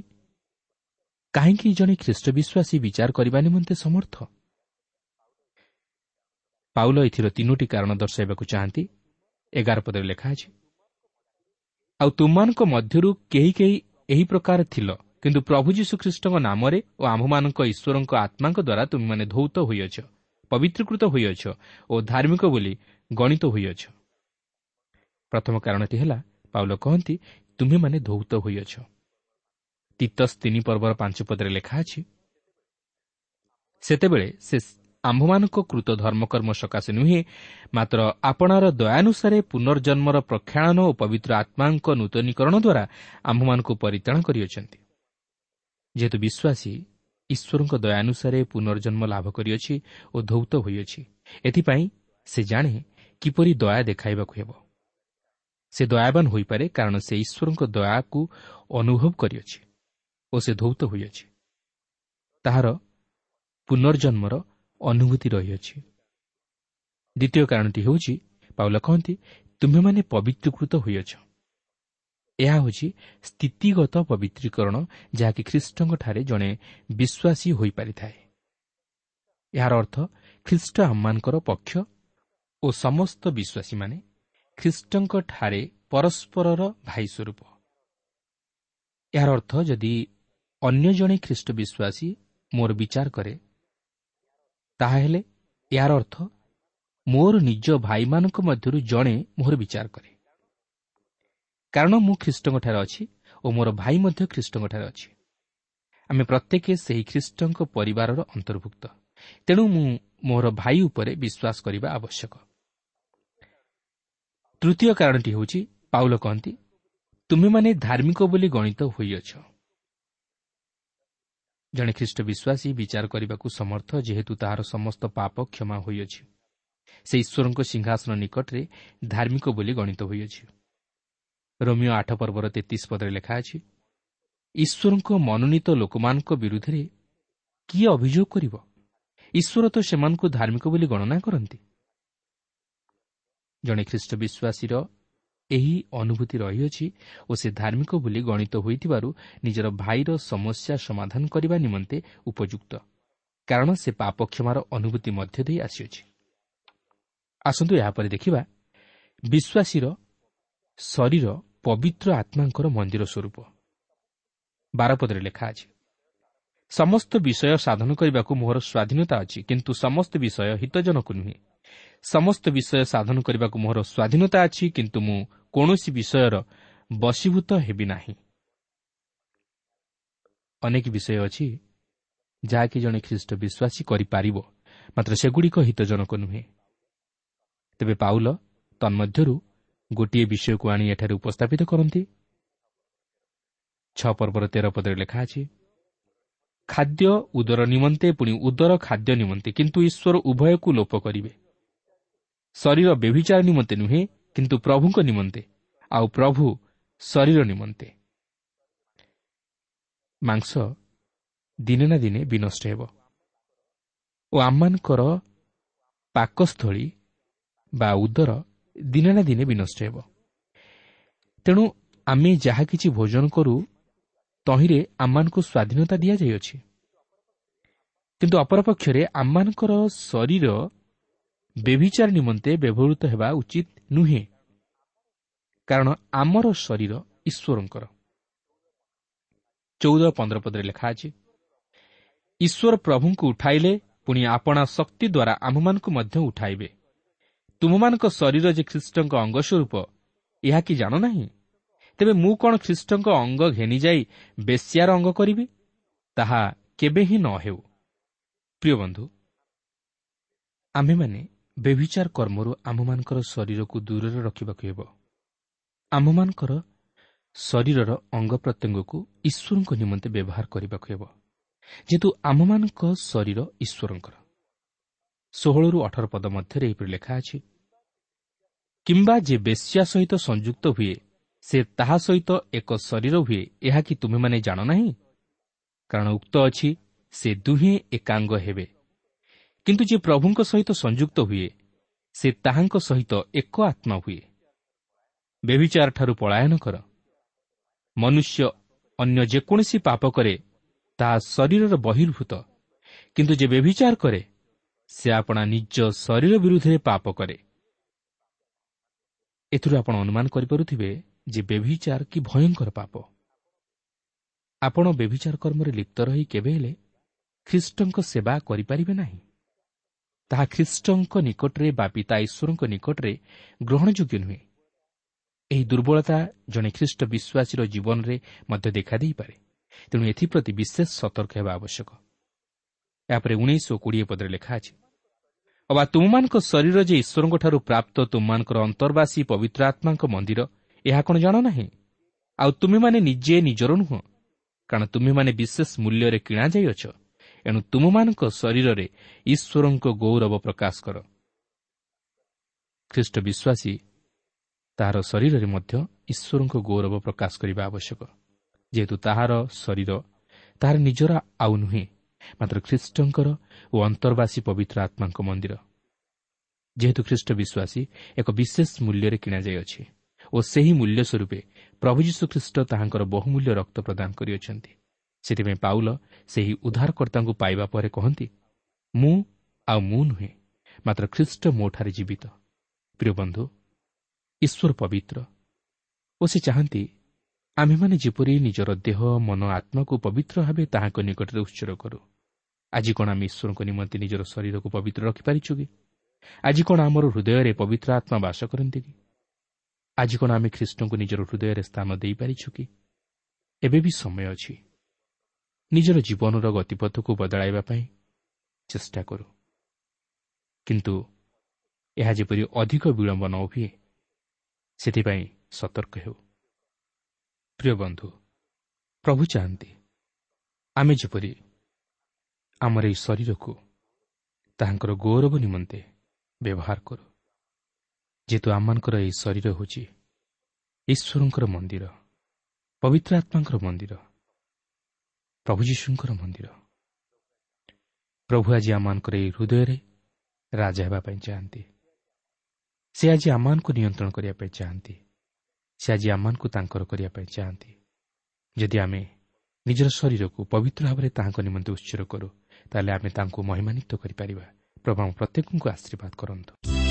କାହିଁକି ଜଣେ ଖ୍ରୀଷ୍ଟ ବିଶ୍ୱାସୀ ବିଚାର କରିବା ନିମନ୍ତେ ସମର୍ଥ? ପାଉଲ ଏଥିର ତିନୋଟି କାରଣ ଦର୍ଶାଇବାକୁ ଚାହାନ୍ତି। ଏଗାର ପଦରେ ଲେଖା ଅଛି ଆଉ ତୁମମାନଙ୍କ ମଧ୍ୟରୁ କେହି କେହି ଏହି ପ୍ରକାର ଥିଲ କିନ୍ତୁ ପ୍ରଭୁ ଯୀଶୁଖ୍ରୀଷ୍ଟଙ୍କ ନାମରେ ଓ ଆମ୍ଭମାନଙ୍କ ଈଶ୍ୱରଙ୍କ ଆତ୍ମାଙ୍କ ଦ୍ୱାରା ତୁମେମାନେ ଧୌତ ହୋଇଅଛ। ପବିତ୍ରକୃତ ହୋଇଅଛ ଓ ଧାର୍ମିକ ବୋଲି ଗଣିତ ହୋଇଅଛ ପ୍ରଥମ କାରଣଟି ହେଲା ପାଉଲ କହନ୍ତି ତୁମେମାନେ ଧୌତ ହୋଇଅଛ ତିତସ୍ ତିନି ପର୍ବର ପାଞ୍ଚ ପଦରେ ଲେଖା ଅଛି ସେତେବେଳେ ସେ ଆମ୍ଭମାନଙ୍କ କୃତ ଧର୍ମକର୍ମ ସକାଶେ ନୁହେଁ ମାତ୍ର ଆପଣାର ଦୟାନୁସାରେ ପୁନର୍ଜନ୍ମର ପ୍ରକ୍ଷାଳନ ଓ ପବିତ୍ର ଆତ୍ମାଙ୍କ ନୂତନୀକରଣ ଦ୍ୱାରା ଆମ୍ଭମାନଙ୍କୁ ପରିତାଣ କରିଅଛନ୍ତି ଯେହେତୁ ବିଶ୍ୱାସୀ ଈଶ୍ୱରଙ୍କ ଦୟାନୁସାରେ ପୁନର୍ଜନ୍ମ ଲାଭ କରିଅଛି ଓ ଧୌତ ହୋଇଅଛି। ଏଥିପାଇଁ ସେ ଜାଣେ କିପରି ଦୟା ଦେଖାଇବାକୁ ହେବ। ସେ ଦୟାବାନ ହୋଇପାରେ କାରଣ ସେ ଈଶ୍ୱରଙ୍କ ଦୟାକୁ ଅନୁଭବ କରିଅଛି ଓ ସେ ଧୌତ ହୋଇଅଛି। ତାହାର ପୁନର୍ଜନ୍ମର ଅନୁଭୂତି ରହିଅଛି। ଦ୍ୱିତୀୟ କାରଣଟି ହେଉଛି ପାଉଲ କହନ୍ତି ତୁମେମାନେ ପବିତ୍ରୀକୃତ ହୋଇଅଛ। ଏହା ହେଉଛି ସ୍ଥିତିଗତ ପବିତ୍ରୀକରଣ ଯାହାକି ଖ୍ରୀଷ୍ଟଙ୍କଠାରେ ଜଣେ ବିଶ୍ୱାସୀ ହୋଇପାରିଥାଏ। ଏହାର ଅର୍ଥ ଖ୍ରୀଷ୍ଟ ଆମମାନଙ୍କର ପକ୍ଷ ଓ ସମସ୍ତ ବିଶ୍ୱାସୀମାନେ ଖ୍ରୀଷ୍ଟଙ୍କଠାରେ ପରସ୍ପରର ଭାଇ ସ୍ୱରୂପ ଏହାର ଅର୍ଥ ଯଦି ଅନ୍ୟ ଜଣେ ଖ୍ରୀଷ୍ଟ ବିଶ୍ୱାସୀ ମୋର ବିଚାର କରେ ତାହାହେଲେ ଏହାର ଅର୍ଥ ମୋର ନିଜ ଭାଇମାନଙ୍କ ମଧ୍ୟରୁ ଜଣେ ମୋର ବିଚାର କରେ। କାରଣ ମୁଁ ଖ୍ରୀଷ୍ଟଙ୍କଠାରେ ଅଛି ଓ ମୋର ଭାଇ ମଧ୍ୟ ଖ୍ରୀଷ୍ଟଙ୍କଠାରେ ଅଛି। ଆମେ ପ୍ରତ୍ୟେକ ସେହି ଖ୍ରୀଷ୍ଟଙ୍କ ପରିବାରର ଅନ୍ତର୍ଭୁକ୍ତ। ତେଣୁ ମୁଁ ମୋର ଭାଇ ଉପରେ ବିଶ୍ୱାସ କରିବା ଆବଶ୍ୟକ। ତୃତୀୟ କାରଣଟି ହେଉଛି ପାଉଲ କହନ୍ତି ତୁମେମାନେ ଧାର୍ମିକ ବୋଲି ଗଣିତ ହୋଇଅଛ। ଜଣେ ଖ୍ରୀଷ୍ଟ ବିଶ୍ୱାସୀ ବିଚାର କରିବାକୁ ସମର୍ଥ ଯେହେତୁ ତାହାର ସମସ୍ତ ପାପ କ୍ଷମା ହୋଇଅଛି। ସେ ଈଶ୍ୱରଙ୍କ ସିଂହାସନ ନିକଟରେ ଧାର୍ମିକ ବୋଲି ଗଣିତ ହୋଇଅଛି। ରୋମିଓ ଆଠ ପର୍ବର ତେତିଶ ପଦରେ ଲେଖା ଅଛି ଈଶ୍ୱରଙ୍କ ମନୋନୀତ ଲୋକମାନଙ୍କ ବିରୁଦ୍ଧରେ କିଏ ଅଭିଯୋଗ କରିବ? ଈଶ୍ୱର ତ ସେମାନଙ୍କୁ ଧାର୍ମିକ ବୋଲି ଗଣନା କରନ୍ତି। ଜଣେ ଖ୍ରୀଷ୍ଟ ବିଶ୍ୱାସୀର ଏହି ଅନୁଭୂତି ରହିଅଛି ଓ ସେ ଧାର୍ମିକ ବୋଲି ଗଣିତ ହୋଇଥିବାରୁ ନିଜର ଭାଇର ସମସ୍ୟା ସମାଧାନ କରିବା ନିମନ୍ତେ ଉପଯୁକ୍ତ। କାରଣ ସେ ପାପ କ୍ଷମାର ଅନୁଭୂତି ମଧ୍ୟ ଦେଇ ଆସିଅଛି। ଆସନ୍ତୁ ଏହାପରେ ଦେଖିବା। ବିଶ୍ୱାସୀର ଶରୀର ପବିତ୍ର ଆତ୍ମାଙ୍କର ମନ୍ଦିର ସ୍ୱରୂପ। ବାରପଦରେ ଲେଖା ଅଛି ସମସ୍ତ ବିଷୟ ସାଧନ କରିବାକୁ ମୋର ସ୍ୱାଧୀନତା ଅଛି କିନ୍ତୁ ସମସ୍ତ ବିଷୟ ହିତଜନକ ନୁହେଁ। ସମସ୍ତ ବିଷୟ ସାଧନ କରିବାକୁ ମୋର ସ୍ୱାଧୀନତା ଅଛି କିନ୍ତୁ ମୁଁ କୌଣସି ବିଷୟର ବଶୀଭୂତ ହେବି ନାହିଁ। ଅନେକ ବିଷୟ ଅଛି ଯାହାକି ଜଣେ ଖ୍ରୀଷ୍ଟ ବିଶ୍ୱାସୀ କରିପାରିବ ମାତ୍ର ସେଗୁଡ଼ିକ ହିତଜନକ ନୁହେଁ। ତେବେ ପାଉଲ ତନ୍ମଧ୍ୟରୁ ଗୋଟିଏ ବିଷୟକୁ ଆଣି ଏଠାରେ ଉପସ୍ଥାପିତ କରନ୍ତି। ଛଅ ପର୍ବର ତେର ପଦରେ ଲେଖା ଅଛି ଖାଦ୍ୟ ଉଦର ନିମନ୍ତେ ପୁଣି ଉଦର ଖାଦ୍ୟ ନିମନ୍ତେ କିନ୍ତୁ ଈଶ୍ୱର ଉଭୟକୁ ଲୋପ କରିବେ। ଶରୀର ବ୍ୟଭିଚାର ନିମନ୍ତେ ନୁହେଁ କିନ୍ତୁ ପ୍ରଭୁଙ୍କ ନିମନ୍ତେ ଆଉ ପ୍ରଭୁ ଶରୀର ନିମନ୍ତେ। ମାଂସ ଦିନେ ନା ଦିନେ ବିନଷ୍ଟ ହେବ। ଓ ଆମମାନଙ୍କର ପାକସ୍ଥଳୀ ବା ଉଦର ଦିନେ ନା ଦିନେ ବିନଷ୍ଟ ହେବ। ତେଣୁ ଆମେ ଯାହା କିଛି ଭୋଜନ କରୁ ତହିଁରେ ଆମମାନଙ୍କୁ ସ୍ୱାଧୀନତା ଦିଆଯାଇଅଛି। କିନ୍ତୁ ଅପରପକ୍ଷରେ ଆମମାନଙ୍କର ଶରୀର ବ୍ୟଭିଚାର ନିମନ୍ତେ ବ୍ୟବହୃତ ହେବା ଉଚିତ ନୁହେଁ। କାରଣ ଆମର ଶରୀର ଈଶ୍ୱରଙ୍କର। ଚଉଦ ପନ୍ଦର ପଦରେ ଲେଖା ଅଛି ଈଶ୍ୱର ପ୍ରଭୁଙ୍କୁ ଉଠାଇଲେ ପୁଣି ଆପଣା ଶକ୍ତି ଦ୍ୱାରା ଆମ୍ଭମାନଙ୍କୁ ମଧ୍ୟ ଉଠାଇବେ। ତୁମମାନଙ୍କ ଶରୀର ଯେ ଖ୍ରୀଷ୍ଟଙ୍କ ଅଙ୍ଗ ସ୍ୱରୂପ ଏହା କି ଜାଣ ନାହିଁ? ତେବେ ମୁଁ କ'ଣ ଖ୍ରୀଷ୍ଟଙ୍କ ଅଙ୍ଗ ଘେନିଯାଇ ବେଶ୍ୟାର ଅଙ୍ଗ କରିବି? ତାହା କେବେ ହିଁ ନ ହେଉ। ପ୍ରିୟ ବନ୍ଧୁ ଆମ୍ଭେମାନେ ବ୍ୟଭିଚାର କର୍ମରୁ ଆମ୍ଭମାନଙ୍କର ଶରୀରକୁ ଦୂରରେ ରଖିବାକୁ ହେବ। ଆମ୍ଭମାନଙ୍କର ଶରୀରର ଅଙ୍ଗ ପ୍ରତ୍ୟଙ୍ଗକୁ ଈଶ୍ୱରଙ୍କ ନିମନ୍ତେ ବ୍ୟବହାର କରିବାକୁ ହେବ। ଯେହେତୁ ଆମମାନଙ୍କ ଶରୀର ଈଶ୍ୱରଙ୍କର। ଷୋହଳରୁ ଅଠର ପଦ ମଧ୍ୟରେ ଏହିପରି ଲେଖା ଅଛି କିମ୍ବା ଯେ ବେଶ୍ୟା ସହିତ ସଂଯୁକ୍ତ ହୁଏ ସେ ତାହା ସହିତ ଏକ ଶରୀର ହୁଏ ଏହା କି ତୁମେମାନେ ଜାଣ ନାହିଁ? କାରଣ ଉକ୍ତ ଅଛି ସେ ଦୁହେଁ ଏକାଙ୍ଗ ହେବେ। କିନ୍ତୁ ଯେ ପ୍ରଭୁଙ୍କ ସହିତ ସଂଯୁକ୍ତ ହୁଏ ସେ ତାହାଙ୍କ ସହିତ ଏକ ଆତ୍ମା ହୁଏ। ବ୍ୟଭିଚାରଠାରୁ ପଳାୟନ କର। ମନୁଷ୍ୟ ଅନ୍ୟ ଯେକୌଣସି ପାପ କରେ ତାହା ଶରୀରର ବହିର୍ଭୂତ। କିନ୍ତୁ ଯେ ବ୍ୟଭିଚାର କରେ ସେ ଆପଣା ନିଜ ଶରୀର ବିରୁଦ୍ଧରେ ପାପ କରେ। ଏଥିରୁ ଆପଣ ଅନୁମାନ କରିପାରୁଥିବେ ଯେ ବ୍ୟଭିଚାର କି ଭୟଙ୍କର ପାପ। ଆପଣ ବ୍ୟଭିଚାର କର୍ମରେ ଲିପ୍ତ ରହି କେବେ ହେଲେ ଖ୍ରୀଷ୍ଟଙ୍କ ସେବା କରିପାରିବେ ନାହିଁ। ତାହା ଖ୍ରୀଷ୍ଟଙ୍କ ନିକଟରେ ବା ପିତା ଈଶ୍ୱରଙ୍କ ନିକଟରେ ଗ୍ରହଣଯୋଗ୍ୟ ନୁହେଁ। ଏହି ଦୁର୍ବଳତା ଜଣେ ଖ୍ରୀଷ୍ଟ ବିଶ୍ୱାସୀର ଜୀବନରେ ମଧ୍ୟ ଦେଖାଦେଇପାରେ। ତେଣୁ ଏଥିପ୍ରତି ବିଶେଷ ସତର୍କ ହେବା ଆବଶ୍ୟକ। ଏହାପରେ ଉଣେଇଶ କୋଡ଼ିଏ ପଦରେ ଲେଖା ଅଛି ଅବା ତୁମମାନଙ୍କ ଶରୀର ଯେ ଈଶ୍ୱରଙ୍କଠାରୁ ପ୍ରାପ୍ତ ତୁମମାନଙ୍କର ଅନ୍ତର୍ବାସୀ ପବିତ୍ର ଆତ୍ମାଙ୍କ ମନ୍ଦିର ଏହା କ'ଣ ଜାଣ ନାହିଁ? ଆଉ ତୁମେମାନେ ନିଜେ ନିଜର ନୁହଁ କାରଣ ତୁମେମାନେ ବିଶେଷ ମୂଲ୍ୟରେ କିଣାଯାଇଅଛ ଏଣୁ ତୁମମାନଙ୍କ ଶରୀରରେ ଈଶ୍ୱରଙ୍କ ଗୌରବ ପ୍ରକାଶ କର। ଖ୍ରୀଷ୍ଟ ବିଶ୍ୱାସୀ ତାହାର ଶରୀରରେ ମଧ୍ୟ ଈଶ୍ୱରଙ୍କ ଗୌରବ ପ୍ରକାଶ କରିବା ଆବଶ୍ୟକ ଯେହେତୁ ତାହାର ଶରୀର ତାହାର ନିଜର ଆଉ ନୁହେଁ ମାତ୍ର ଖ୍ରୀଷ୍ଟଙ୍କର ଓ ଅନ୍ତର୍ବାସୀ ପବିତ୍ର ଆତ୍ମାଙ୍କ ମନ୍ଦିର ଯେହେତୁ ଖ୍ରୀଷ୍ଟ ବିଶ୍ୱାସୀ ଏକ ବିଶେଷ ମୂଲ୍ୟରେ କିଣାଯାଇଅଛି ଓ ସେହି ମୂଲ୍ୟ ସ୍ୱରୂପେ ପ୍ରଭୁ ଯୀଶୁଖ୍ରୀଷ୍ଟ ତାହାଙ୍କର ବହୁମୂଲ୍ୟ ରକ୍ତ ପ୍ରଦାନ କରିଅଛନ୍ତି ସେଥିପାଇଁ ପାଉଲ ସେହି ଉଦ୍ଧାରକର୍ତ୍ତାଙ୍କୁ ପାଇବା ପରେ କହନ୍ତି ମୁଁ ଆଉ ମୁଁ ନୁହେଁ ମାତ୍ର ଖ୍ରୀଷ୍ଟ ମୋଠାରେ ଜୀବିତ। ପ୍ରିୟ ବନ୍ଧୁ ଈଶ୍ୱର ପବିତ୍ର। ଓ ସେ ଚାହାନ୍ତି ଆମ୍ଭେମାନେ ଯେପରି ନିଜର ଦେହ ମନ ଆତ୍ମାକୁ ପବିତ୍ର ଭାବେ ତାହାଙ୍କ ନିକଟରେ ଉତ୍ସର କରୁ ଆଜି କ'ଣ ଆମେ ଈଶ୍ୱରଙ୍କ ନିମନ୍ତେ ନିଜର ଶରୀରକୁ ପବିତ୍ର ରଖିପାରିଛୁ କି? ଆଜି କ'ଣ ଆମର ହୃଦୟରେ ପବିତ୍ର ଆତ୍ମା ବାସ କରନ୍ତି କି? ଆଜି କ'ଣ ଆମେ ଖ୍ରୀଷ୍ଟଙ୍କୁ ନିଜର ହୃଦୟରେ ସ୍ଥାନ ଦେଇପାରିଛୁ କି? ଏବେ ବି ସମୟ ଅଛି। ନିଜର ଜୀବନର ଗତିପଥକୁ ବଦଳାଇବା ପାଇଁ ଚେଷ୍ଟା କରୁ। କିନ୍ତୁ ଏହା ଯେପରି ଅଧିକ ବିଳମ୍ବ ନ ହୁଏ ସେଥିପାଇଁ ସତର୍କ ହେଉ। ପ୍ରିୟ ବନ୍ଧୁ ପ୍ରଭୁ ଚାହାନ୍ତି ଆମେ ଯେପରି ଆମର ଏହି ଶରୀରକୁ ତାହାଙ୍କର ଗୌରବ ନିମନ୍ତେ ବ୍ୟବହାର କରୁ। ଯେହେତୁ ଆମମାନଙ୍କର ଏହି ଶରୀର ହେଉଛି ଈଶ୍ୱରଙ୍କର ମନ୍ଦିର ପବିତ୍ର ଆତ୍ମାଙ୍କର ମନ୍ଦିର ପ୍ରଭୁ ଯୀଶୁଙ୍କର ମନ୍ଦିର। ପ୍ରଭୁ ଆଜି ଆମମାନଙ୍କର ଏହି ହୃଦୟରେ ରାଜା ହେବା ପାଇଁ ଚାହାନ୍ତି। ସେ ଆଜି ଆମମାନଙ୍କୁ ନିୟନ୍ତ୍ରଣ କରିବା ପାଇଁ ଚାହାନ୍ତି। ସେ ଆଜି ଆମମାନଙ୍କୁ ତାଙ୍କର କରିବା ପାଇଁ ଚାହାନ୍ତି ଯଦି ଆମେ ନିଜର ଶରୀରକୁ ପବିତ୍ର ଭାବରେ ତାହାଙ୍କ ନିମନ୍ତେ ଉତ୍ସର କରୁ ତାହେଲେ ଆମେ ତାଙ୍କୁ ମହିମାନିତ କରିପାରିବା। ପ୍ରଭୁ ପ୍ରତ୍ୟେକଙ୍କୁ ଆଶୀର୍ବାଦ କରନ୍ତୁ।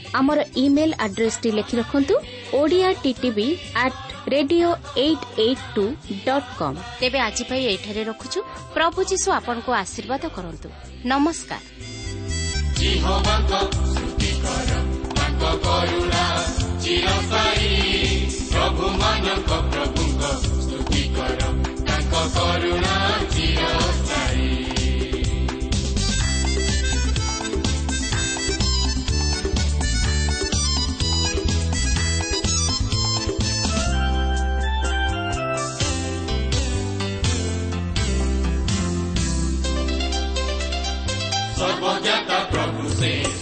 ଆମର ଇମେଲ୍ ଆଡ୍ରେସ୍ଟି ଲେଖି ରଖନ୍ତୁ Odia TTV at radio eight eight two dot com ତେବେ ଆଜି ପାଇଁ ଏଇଠାରେ ରଖୁଛୁ। ପ୍ରଭୁ ଯୀଶୁ ଆପଣଙ୍କୁ ଆଶୀର୍ବାଦ କରନ୍ତୁ। ନମସ୍କାର। ଜିହୋବାଙ୍କ ସ୍ତୁତି କର ତାଙ୍କ କରୁଣା ଚିରସ୍ଥାୟୀ। ପ୍ରଭୁମାନଙ୍କ ପ୍ରଭୁଙ୍କ ସ୍ତୁତି କର ତାଙ୍କ କରୁଣା ଚିରସ୍ଥାୟୀ। ପ୍ରଭୁ